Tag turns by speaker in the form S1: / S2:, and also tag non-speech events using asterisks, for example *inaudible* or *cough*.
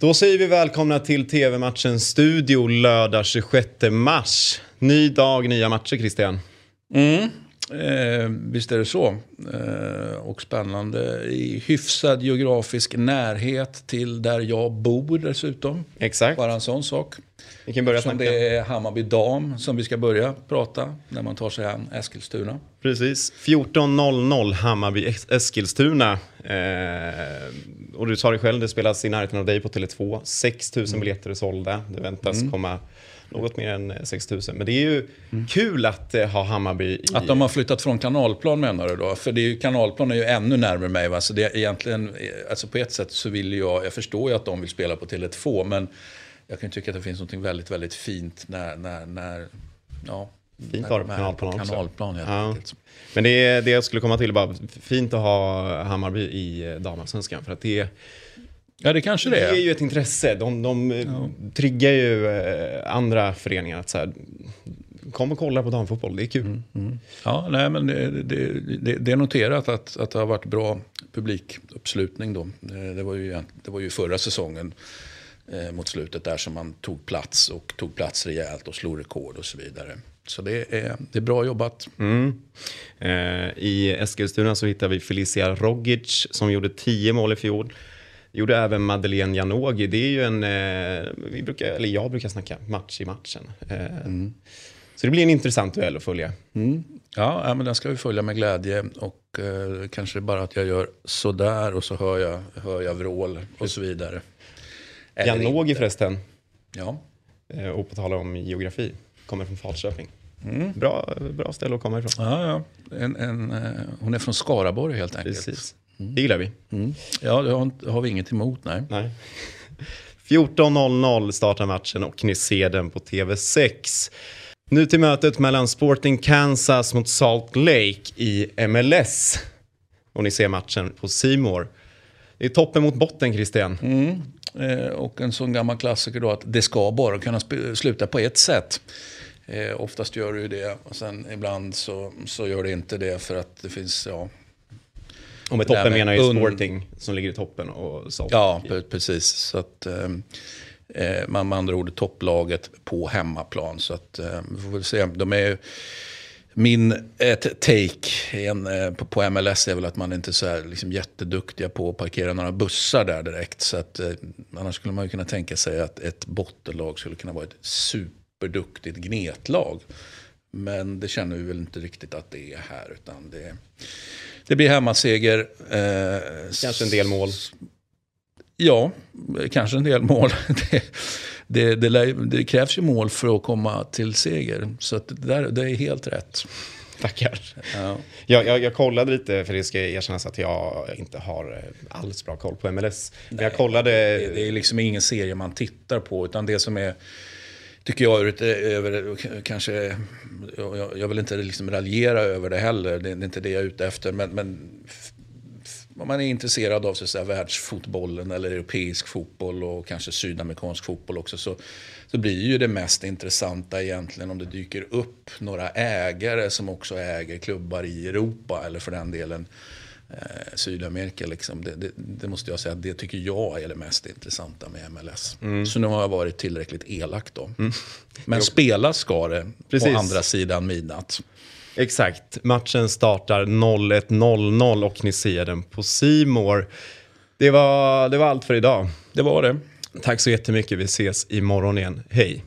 S1: Då säger vi välkomna till TV-matchens studio lördag 26 mars. Ny dag, nya matcher Christian.
S2: Mm. Eh, visst är det så. Eh, och spännande i hyfsad geografisk närhet till där jag bor dessutom.
S1: Exakt.
S2: Bara en sån sak.
S1: Vi kan börja
S2: Som
S1: snacka.
S2: det är Hammarby dam som vi ska börja prata när man tar sig an Eskilstuna.
S1: Precis. 14.00 Hammarby Es- Eskilstuna. Eh, och du sa det själv, det spelas i närheten av dig på Tele2. 6 000 biljetter är sålda. Det väntas komma något mer än 6 000. Men det är ju kul att eh, ha Hammarby i...
S2: Att de har flyttat från kanalplan menar du då? För det är ju, kanalplan är ju ännu närmare mig. Va? Så det är egentligen, alltså på ett sätt så vill jag, jag förstår ju att de vill spela på Tele2 men jag kan tycka att det finns något väldigt, väldigt fint när, när, när ja,
S1: Fint
S2: när
S1: har det
S2: de
S1: på
S2: är
S1: kanalplan också.
S2: kanalplan helt
S1: Ja.
S2: enkelt.
S1: Men det, är, det jag skulle komma till bara, fint att ha Hammarby i eh, damallsvenskan. För att det,
S2: Ja, det kanske det
S1: det är
S2: är.
S1: ju ett intresse. De, de eh, triggar ju eh, andra föreningar att så här, kom och kolla på damfotboll, det är kul.
S2: Ja, nej, men det, det, det, det är noterat att, att det har varit bra publikuppslutning då. Det var ju, det var ju förra säsongen eh, mot slutet där som man tog plats och tog plats rejält och slog rekord och så vidare. Så det är, det är bra jobbat.
S1: Mm. Eh, I Eskilstuna så hittar vi Felicia Rogic som gjorde 10 mål i fjol. Gjorde även Madeleine Janogy. Det är ju en, eh, vi brukar, eller jag brukar snacka match i matchen. Eh, Så det blir en intressant duell att följa.
S2: Mm. Ja, men den ska vi följa med glädje. Och eh, kanske bara att jag gör sådär och så hör jag, hör jag vrål och så vidare.
S1: Janogy förresten,
S2: Ja.
S1: eh, och på tal om geografi, kommer från Falköping.
S2: Mm.
S1: Bra, bra ställe att komma ifrån.
S2: Ja, ja. En, en, eh, hon är från Skaraborg helt enkelt.
S1: Precis. Det gillar vi.
S2: Mm. Ja, det har, inte- har vi inget emot, nej.
S1: Nej. 14.00 startar matchen och ni ser den på TV6. Nu till mötet mellan Sporting Kansas mot Salt Lake i MLS. Och ni ser matchen på Simor. Det är toppen mot botten, Christian.
S2: Mm. Eh, och en sån gammal klassiker då att det ska bara kunna sluta på ett sätt. Eh, oftast gör det ju det och sen ibland så, så gör det inte det för att det finns, ja,
S1: Och med toppen
S2: men
S1: menar ju
S2: un-
S1: Sporting som ligger i toppen och Salt
S2: ja precis. Så att eh, eh, man med andra ord topplaget på hemmaplan. Så att eh, vi får väl se. De är ju- min ett take en, eh, på, på MLS är väl att man inte är så här liksom jätteduktiga på att parkera några bussar där direkt. Så att, eh, annars skulle man ju kunna tänka sig att ett bottenlag skulle kunna vara ett superduktigt gnetlag. Men det känner vi väl inte riktigt att det är här. Utan det, det blir hemmaseger. Eh,
S1: Kanske en del mål.
S2: Ja, kanske en del mål. *laughs* Det, det, det, krävs ju mål för att komma till seger. Så det, där, det är helt rätt.
S1: Tackar.
S2: Ja.
S1: Jag, jag, jag kollade lite, för det ska erkännas att jag inte har eh, alls bra koll på MLS. Men jag kollade...
S2: Det, det är liksom ingen serie man tittar på. Utan det som är, tycker jag, ur ett, över, kanske, jag, jag vill inte liksom raljera över det heller. Det, är inte det jag är ute efter. Men, men man är intresserad av så att säga, världsfotbollen eller europeisk fotboll och kanske sydamerikansk fotboll också så, så blir ju det mest intressanta egentligen om det dyker upp några ägare som också äger klubbar i Europa eller för den delen eh, Sydamerika. Liksom. Det, det, det måste jag säga, det tycker jag är det mest intressanta med MLS. Så nu har jag varit tillräckligt elak då. Men spelas ska det
S1: Precis.
S2: på andra sidan midnatt.
S1: Exakt. Matchen startar 01.00 och ni ser den på Simor. Det var, det var allt för idag.
S2: Det var det.
S1: Tack så jättemycket. Vi ses imorgon igen. Hej!